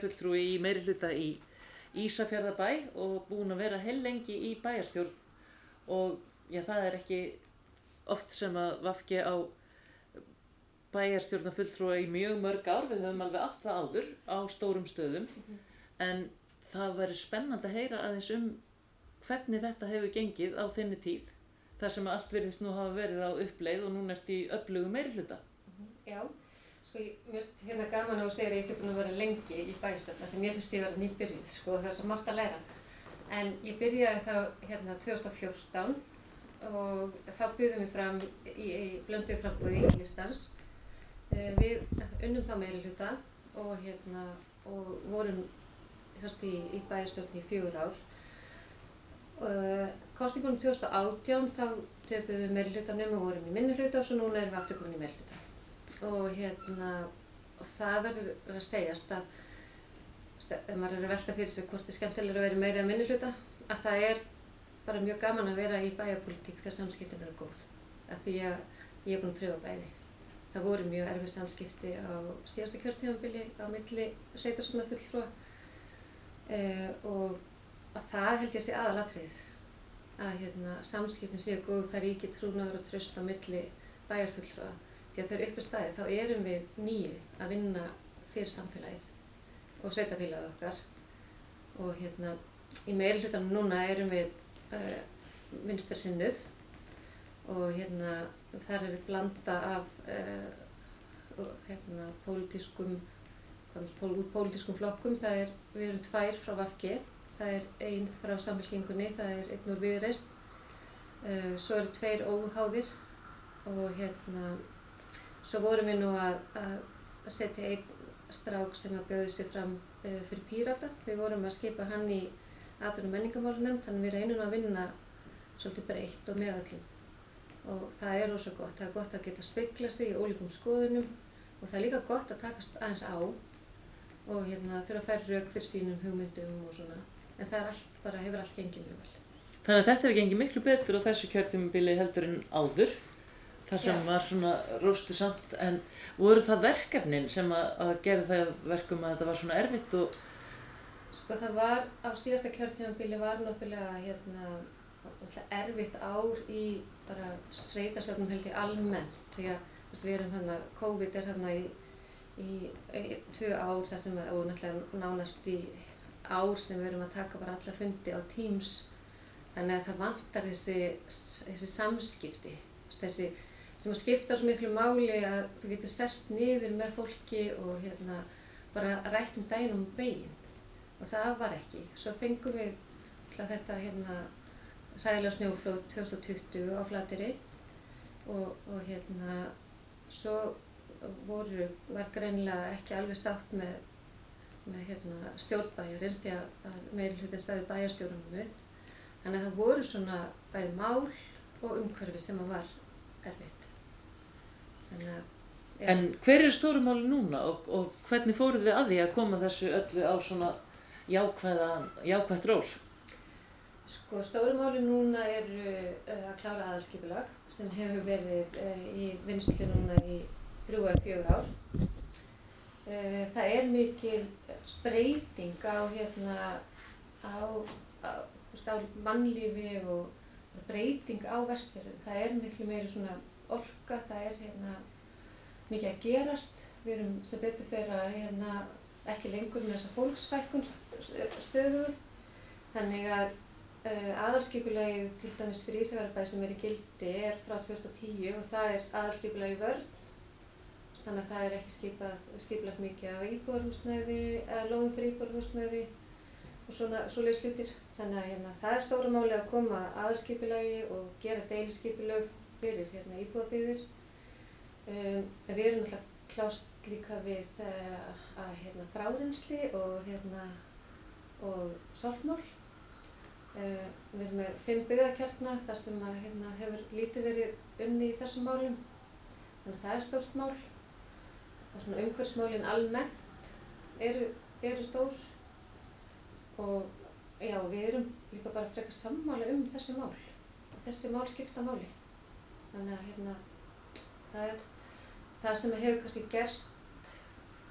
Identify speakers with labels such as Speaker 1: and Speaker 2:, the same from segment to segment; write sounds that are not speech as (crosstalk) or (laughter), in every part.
Speaker 1: bæjarfulltrúi í meiri hluta í Ísafjörðabæ og búin að vera heil lengi í bæjarstjórn. Og já, það er ekki oft sem að vafki á bæjarstjórnafulltrúi í mjög mörg ár, við höfum alveg átt það áður á stórum stöðum. En það verður spennand að heyra aðeins um hvernig þetta hefur gengið á þinni tíð þar sem allt verðist nú hafa verið á uppleið og núna ert í upplögu meiri hluta.
Speaker 2: Já, sko mér finnst hérna gaman að þú segir að ég sé búin að vera lengi í bæstöfna því mér finnst ég að vera nýbyrjuð sko það er svo margt að læra. En ég byrjaði þá hérna 2014 og þá byggðum við fram í, í blöndu frambúði í listans. Uh, við unnum þá meiri hluta og hérna og vorum hérst í, í bæstöfni í fjögur ár. Uh, kostingunum 2018 þá töfum við meiri hlutanum og vorum í minni hluta og svo núna erum við aftur komin í meiri hluta og hérna og það verður að segjast að ef maður er að velta fyrir sig hvort það er skemmtilega að vera meira að minni hluta að það er bara mjög gaman að vera í bæjarpolitík þegar samskiptin eru góð. Að því að ég er búin að pröfa bæði. Það voru mjög erfið samskipti á síðasta kjörtífambili á milli sveitarskona fulltrúa eh, og að það held ég að sé aðalatrið að hérna, samskiptin séu góð þar ríki trúnaður og tröst á milli bæjarfulltrúa því að þegar uppi staði þá erum við nýju að vinna fyrir samfélagið og sveitafélagið okkar. Og hérna í meiri hlutanum núna erum við uh, vinstar sinnuð og hérna þar er við blanda af uh, hérna pólitískum pólitískum flokkum, það er, við erum tvær frá VFG, það er einn frá samfélkingunni, það er einn úr viðreist, uh, svo eru tveir óháðir. Og hérna Svo vorum við nú að, að, setja einn strák sem að bjóði sér fram uh, fyrir Pírata. Við vorum að skipa hann í aðtunum menningamálunum, þannig við reynum að vinna svolítið breytt og meðallum. Og það er ósað gott. Það er gott að geta speikla sig í ólíkum skoðunum og það er líka gott að takast aðeins á og hérna, þurfa að færa rauk fyrir sínum hugmyndum og svona. En það allt, bara hefur allt gengið mjög vel.
Speaker 1: Þannig að þetta hefur gengið miklu betur á þessu kjörtumubili heldur en áður það sem Já. var svona róstu samt en voru það verkefnin sem að, að gera það verkum að þetta var svona erfitt og
Speaker 2: Sko það var á síðasta kjörtímanbíli var náttúrulega hérna erfitt ár í bara sveitarslöfnum held ég almennt því að veist, við erum hérna, COVID er hérna í, í, í tvö ár þar sem að, og náttúrulega nánast í ár sem við erum að taka bara alla fundi á Teams þannig að það vantar þessi, þessi samskipti þessi sem að skipta svo miklu máli að þú getur sest niður með fólki og hérna bara rætt um daginn um beginn og það var ekki. Svo fengum við þetta hérna hræðilega snjóflóð 2020 á Flateri og, og hérna svo voru, var greinlega ekki alveg sátt með, með hérna, stjórnbæjar einst því að meiri hlutin staði bæjarstjórnum upp. Þannig að það voru svona bæði mál og umhverfi sem var erfitt.
Speaker 1: Þannig En hver er stórumáli núna og, og hvernig fóruð þið að því að koma þessu öllu á svona jákvægt ról?
Speaker 2: Sko stórumáli núna er uh, að klára aðalskipulag sem hefur verið uh, í vinslu núna í þrjú eða fjögur ár. Uh, það er mikil breyting á, hérna, á, á, á mannlífi og breyting á vestfjörðum. Það er miklu meiri svona orka, það er hérna, mikið að gerast. Við erum sem betur fyrir að hérna, ekki lengur með þessa fólksfækkun stöðu. Þannig að uh, aðalskipulegið til dæmis fyrir Ísafjörðarbæð sem er í gildi er frá 2010 og það er aðalskipulegið vörð. Þannig að það er ekki skipulagt mikið á íbúarhúsnæði eða lóðum fyrir íbúarhúsnæði og svona svoleiðis hlutir. Þannig að hérna, það er stóra máli að koma aðalskipulegi og gera deilisskipulög fyrir hérna, íbúðabýðir. Um, við erum náttúrulega klást líka við uh, að hérna, frárensli og, hérna, og sorfmál. Uh, við erum með fimm byggðarkjarnar þar sem að, hérna, hefur lítið verið unni í þessum málum. Þannig að það er stórt mál. Umhverfsmálinn almennt eru, eru stór og já, við erum líka bara frekar sammáli um þessi mál og þessi mál skipta máli þannig að hérna það er það sem hefur kannski gerst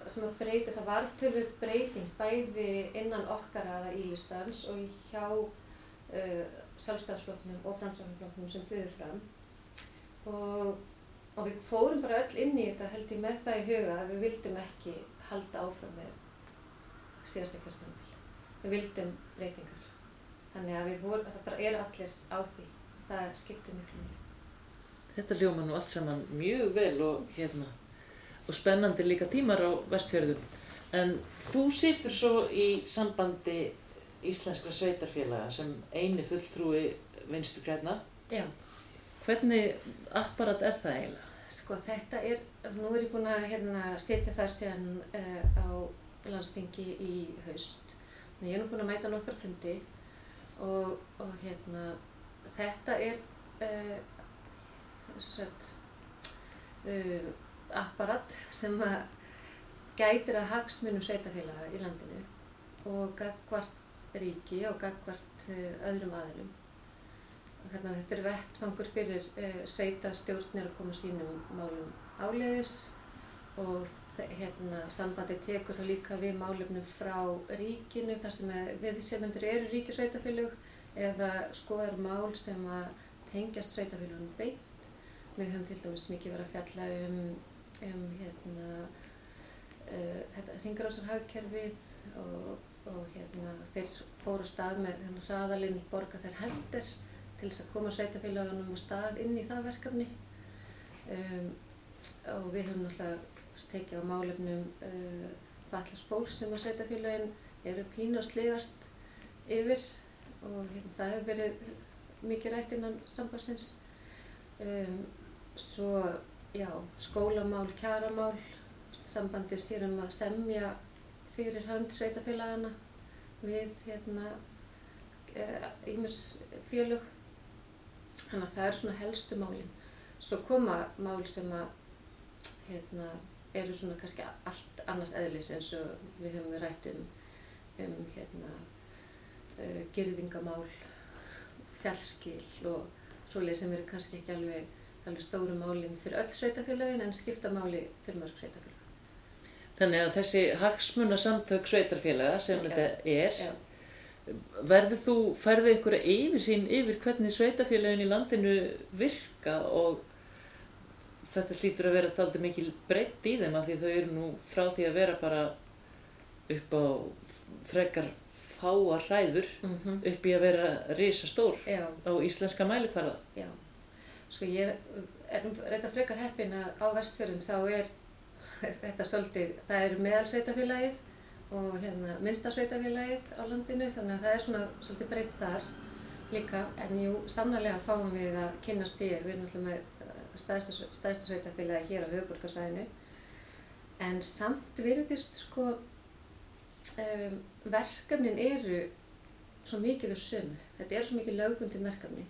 Speaker 2: sem að breyti, það var tölvöld breyting bæði innan okkar aða ílistans og hjá uh, sjálfstæðsflokknum og framsóknarflokknum sem buður fram og, og við fórum bara öll inn í þetta held ég með það í huga að við vildum ekki halda áfram með síðasta kjörstjánumil. Við vildum breytingar. Þannig að við vorum, það bara eru allir á því það skiptir miklu mjög.
Speaker 1: Þetta hljóma nú allt saman mjög vel og hérna og spennandi líka tímar á vestfjörðum. En þú situr svo í sambandi íslenskra sveitarfélaga sem eini fulltrúi vinstu græna.
Speaker 2: Já.
Speaker 1: Hvernig apparat er það eiginlega?
Speaker 2: Sko þetta er, nú er ég búin að hérna, setja þar síðan uh, á landstingi í haust. Þannig ég er nú búin að mæta nokkar fundi og, og hérna, þetta er uh, sagt, uh, apparat sem að gætir að hagsmunum sveitafélaga í landinu og gagvart ríki og gagvart öðrum aðlum. Þannig að þetta er vettfangur fyrir uh, sveita stjórnir að koma sínum málum áleiðis og hérna, sambandi tekur þá líka við málefnum frá ríkinu þar sem viðsemendur eru ríkisveitafélug eða skoðar mál sem að tengjast sveitafélugunum beint. Við höfum til dæmis mikið verið að fjalla um, um hérna, uh, þetta ringarásarhagkerfið og, og hérna, þeir fóru stað með hérna, hraðalinn borga þeir heldur til þess að koma sveitafélagunum á stað inn í það verkefni um, og við höfum náttúrulega tekið á málefnum uh, fallast fólk sem að sveitafélagin eru pínu og slegast yfir og hérna, það hefur verið mikið rætt innan sambansins. Um, svo, já, skólamál, kjaramál, sambandi sér um að semja fyrir hönd sveitafélagana við hérna ímers uh, félög. Þannig að það er svona helstu málinn. Svo koma mál sem að hérna, eru svona kannski allt annars eðlis eins og við höfum við rætt um, um hérna, uh, girðingamál, fjallskil og svoleið sem eru kannski ekki alveg, alveg stóru málinn fyrir öll sveitafélagin en skipta máli fyrir mörg sveitafélag.
Speaker 1: Þannig að þessi hagsmuna samtök sveitarfélaga sem ja. þetta er, ja. verður þú, færðu einhverja yfir sín yfir hvernig sveitafélagin í landinu virka og þetta hlýtur að vera alltaf mikil breytt í þeim af því þau eru nú frá því að vera bara upp á frekar fáa hræður mm -hmm. upp í að vera risastór á íslenska mælikvarða.
Speaker 2: Já, sko ég er, reynda frekar heppin að á vestfjörðum þá er (laughs) þetta svolítið, það er meðalsveitafélagið og hérna minnstasveitafélagið á landinu þannig að það er svona svolítið breytt þar líka. En jú, sannarlega fáum við að kynast því, við erum alltaf með stæðsta sveitafélagi hér á höfuborgarsvæðinu en samt virðist sko um, verkefnin eru svo mikið og sömu. Þetta er svo mikið lögbundin verkefni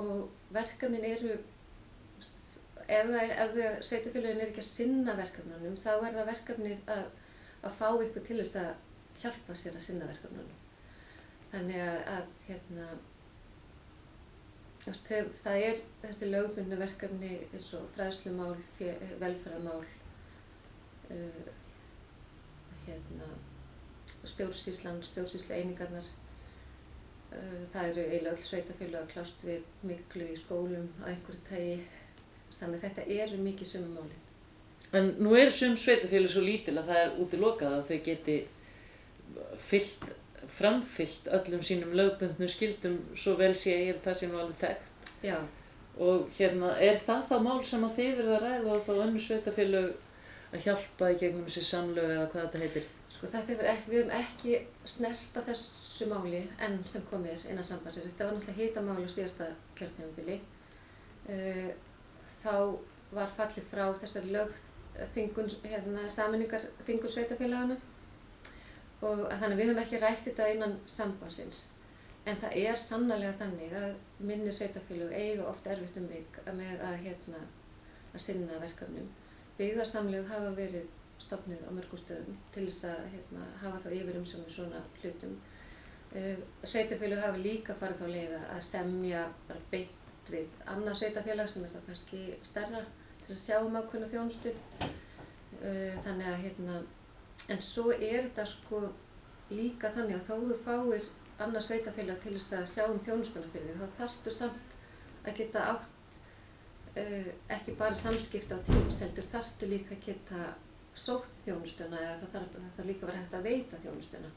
Speaker 2: og verkefnin eru ef það sveitafélagin er ekki að sinna verkefnunum þá er það verkefnið að, að fá ykkur til þess að hjálpa sér að sinna verkefnunum þannig að, að hérna Það er þessi lögbundna verkefni eins og fræðslumál, velferðamál, uh, hérna, stjórnsíslan, stjórnsísla einingarnar. Uh, það eru eiginlega öll sveitafélag að klást við miklu í skólum að einhverju tægi. Þannig að þetta eru mikið sumum máli.
Speaker 1: En nú er sum sveitafélag svo lítil að það er út í lokað að þau geti fyllt framfyllt öllum sínum lögbundnu skildum svo vel sé ég það sé nú alveg þekkt
Speaker 2: Já.
Speaker 1: og hérna er það þá mál sem að þið verða að ræða og þá önnu sveitafélög að hjálpa í gegnum þessi samlög eða hvað þetta heitir
Speaker 2: Sko þetta er ekki, við hefum ekki snert á þessu máli enn sem komir innan sambandsins, þetta var náttúrulega hýta máli á síðasta kjörtnefnbili uh, þá var fallið frá þessar lögþingun hérna, saminningar þingur sveitafélagana og þannig við höfum ekki rætt þetta innan sambansins en það er sannlega þannig að minni sveitafélug eiga oft erfitt um vik með að, hérna, að sinna verkefnum. Byggðarsamlegu hafa verið stopnið á mörgum stöðum til þess að hérna, hafa þá yfir um svona hlutum. Uh, sveitafélug hafa líka farið þá leiða að semja bara beint við annað sveitafélag sem er þá kannski stærra til að sjá um ákveðna þjónustu. uh, þannig að hérna, en svo er þetta sko líka þannig að þó þú fáir annars sveitafélag til þess að sjá um þjónustuna fyrir því, þá þarftu samt að geta átt uh, ekki bara samskipta á tíms, heldur þarftu líka að geta sótt þjónustuna eða það þarf, það þarf líka að vera hægt að veita þjónustuna.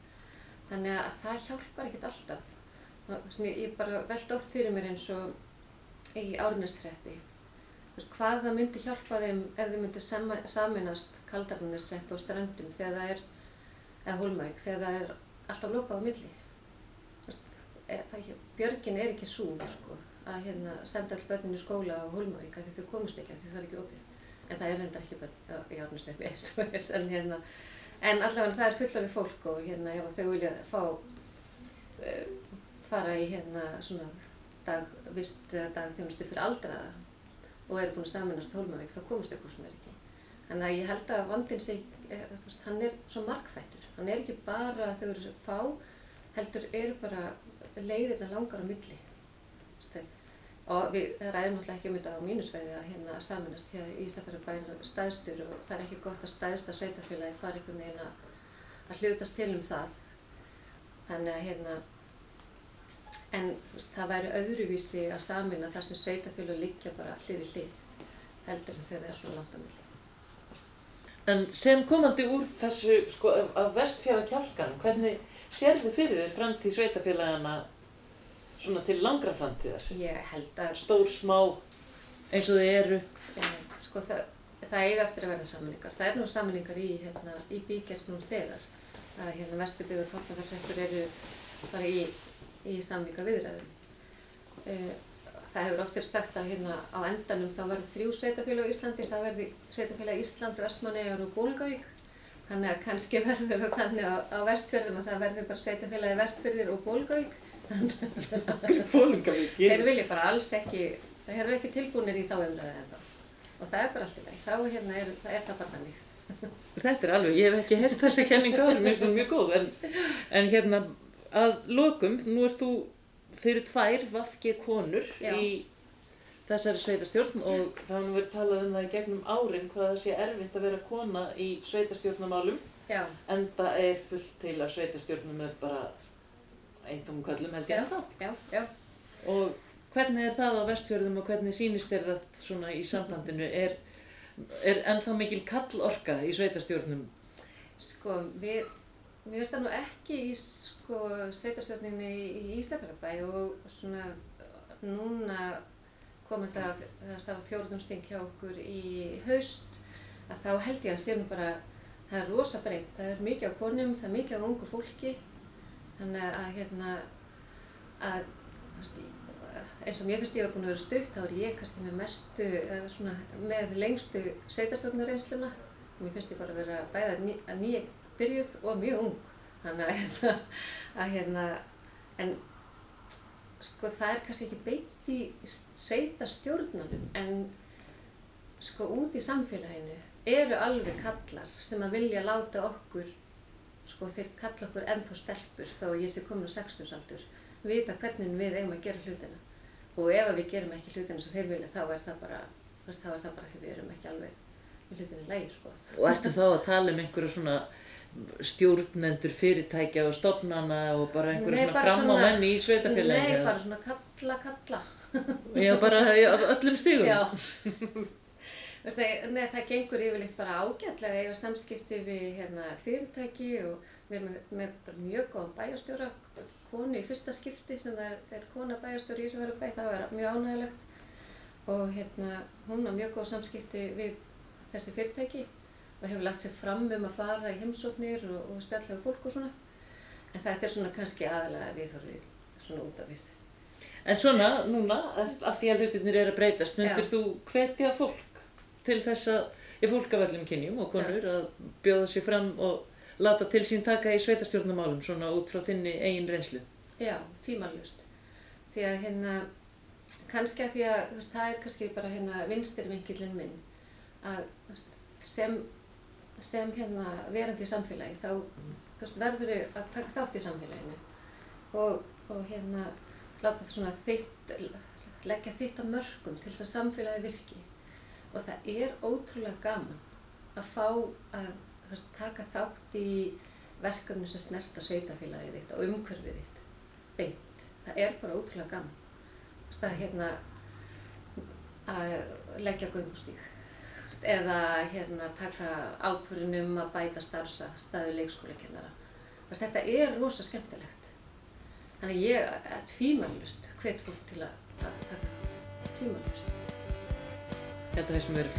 Speaker 2: Þannig að það hjálpar ekkert alltaf. Ég bara veld oft fyrir mér eins og í árnæsreppi. Hvað það myndi hjálpa þeim ef þau myndi saminast kaldarnæsreppi og strandum þegar það er, eða hólmæk, þegar það er alltaf lópað á milli. Það, björgin er ekki svo sko, að hérna, senda all börninu í skóla á hólmæk því þau komast ekki, því það er ekki opið en það er reyndar ekki bara í árnusefni eins og er en hérna en allavega það er fullafið fólk og hérna ef þau vilja fá uh, fara í hérna svona dagvist dagþjónustu fyrir aldraða og eru búin að saminast hólmavík þá komast ykkur sem er ekki. Þannig að ég held að vandin sig eh, veist, hann er svo markþættur hann er ekki bara að þau eru fá heldur eru bara leiðirna langar á milli og við ræðum náttúrulega ekki um þetta á mínusveiði að hérna samanast hér í Ísafjörðarbæri staðstur og það er ekki gott að staðsta sveitafélagi fari einhvern veginn að hlutast til um það. Þannig að hérna en það væri öðruvísi að samina þar sem sveitafélag liggja bara hlið í hlið heldur en þegar það er svona langt á milli.
Speaker 1: En sem komandi úr þessu sko af vestfjara kjálkan hvernig sér þið fyrir þér framtíð sveitafélagana svona til langra framtíðar?
Speaker 2: Ég held að...
Speaker 1: Stór, smá, eins og þið eru?
Speaker 2: Sko það, það eiga eftir að verða samanlingar. Það er nú samanlingar í, hérna, í bíkjart nú þegar. Það er hérna Vesturbygg og Tólknaðarfrekkur eru bara í, í samlinga viðræðum. Eh, það hefur oft verið sagt að hérna á endanum þá verður þrjú sveitafélag á Íslandi. Það verður sveitafélag Ísland, Vestmannegar og Bólgavík. Þannig að kannski (laughs) verður það þannig á, á vestfjörðum að það verður bara sveitafélagi vestfjörðir og Bólgavík þeir vilja bara alls ekki þeir eru ekki tilbúinir í þá umræði en þá og það er bara allt í veg þá hérna er, er það bara þannig.
Speaker 1: Þetta er alveg, ég hef ekki hert þessa kenninga áður, mér finnst það mjög góð. En, en hérna að lokum, nú er þú þeir eru tvær vafki konur Já. í þessari sveitarstjórn og það har nú verið talað um það í gegnum árin hvað það sé erfitt að vera kona í sveitarstjórnamálum en það er fullt til að sveitarstjórnum er bara eintum köllum held ég.
Speaker 2: Já, já.
Speaker 1: Og hvernig er það á vestfjörðum og hvernig sínist er það svona í sambandinu? Er, er ennþá mikil kallorka í sveitastjórnum?
Speaker 2: Sko, við, við veist það nú ekki í sko, sveitastjórninu í, í Ísafjörðabæ og svona núna kom þetta, það stafa fjórðumsting hjá okkur í haust, að þá held ég að sé nú bara, það er rosa breytt, það er mikið á konum, það er mikið á ungu fólki þannig að hérna að eins og mér finnst ég að búin að vera stutt þá er ég kannski með mestu svona, með lengstu sveitarstofnarreynsluna og mér finnst ég bara að vera bæða ný, að nýja byrjuð og mjög ung. Þannig að, (laughs) hérna, að hérna en sko það er kannski ekki beitt í sveitarstjórnunum en sko út í samfélaginu eru alveg kallar sem að vilja láta okkur sko þeir kalla okkur ennþá stelpur þá ég sé komin á 60 aldur vita hvernig við eigum að gera hlutina og ef við gerum ekki hlutina sem þeir vilja þá er það bara þá er það bara því við erum ekki alveg með hlutinni leið sko.
Speaker 1: Og ertu þá að tala um einhverju svona stjórnendur fyrirtækja og stopnana og bara einhverju svona fram á menni í sveitafélagi?
Speaker 2: Nei, bara svona kalla kalla
Speaker 1: Já, bara öllum stígum?
Speaker 2: Já (laughs) Nei, það gengur yfirleitt bara ágætlega eiga samskipti við hérna, fyrirtæki og við erum með, með mjög góðan bæjastjóra, konu í fyrsta skipti sem er, er kona bæjastjóri í Ísverðarbæ, það var mjög ánægilegt og hérna, hún har mjög góð samskipti við þessi fyrirtæki og hefur lagt sér fram um að fara í heimsóknir og, og spjalla við fólk og svona. En þetta er svona kannski aðalega viðhorfið svona út af við.
Speaker 1: En svona, núna, af því að hlutinir er að breytast, myndir þú hvetja fólk til þess að í fólk af öllum kynjum og konur ja. að bjóða sér fram og láta til sín taka í sveitarstjórnumálum svona út frá þinni eigin reynslu.
Speaker 2: Já, tímalust. Því að hérna, kannski að því að veist, það er kannski bara hérna vinstirvinkilinn minn að veist, sem, sem hérna verandi í samfélagi þá veist, verður þau að taka þátt í samfélaginu og, og hérna láta það svona þitt, leggja þitt á mörgum til þess að samfélagi virki og það er ótrúlega gaman að fá að veist, taka þátt í verkefni sem snerta sveitafélagið þitt og umhverfið þitt beint. Það er bara ótrúlega gaman. Veist að hérna að leggja göngustík eða hérna taka ákvörðunum að bæta starfsa staðu leikskólakennara. Þetta er rosa skemmtilegt. Þannig ég er tvímælust hvet fólk til að ta- taka þátt. Tvímælust.
Speaker 1: Þetta finnst mér verið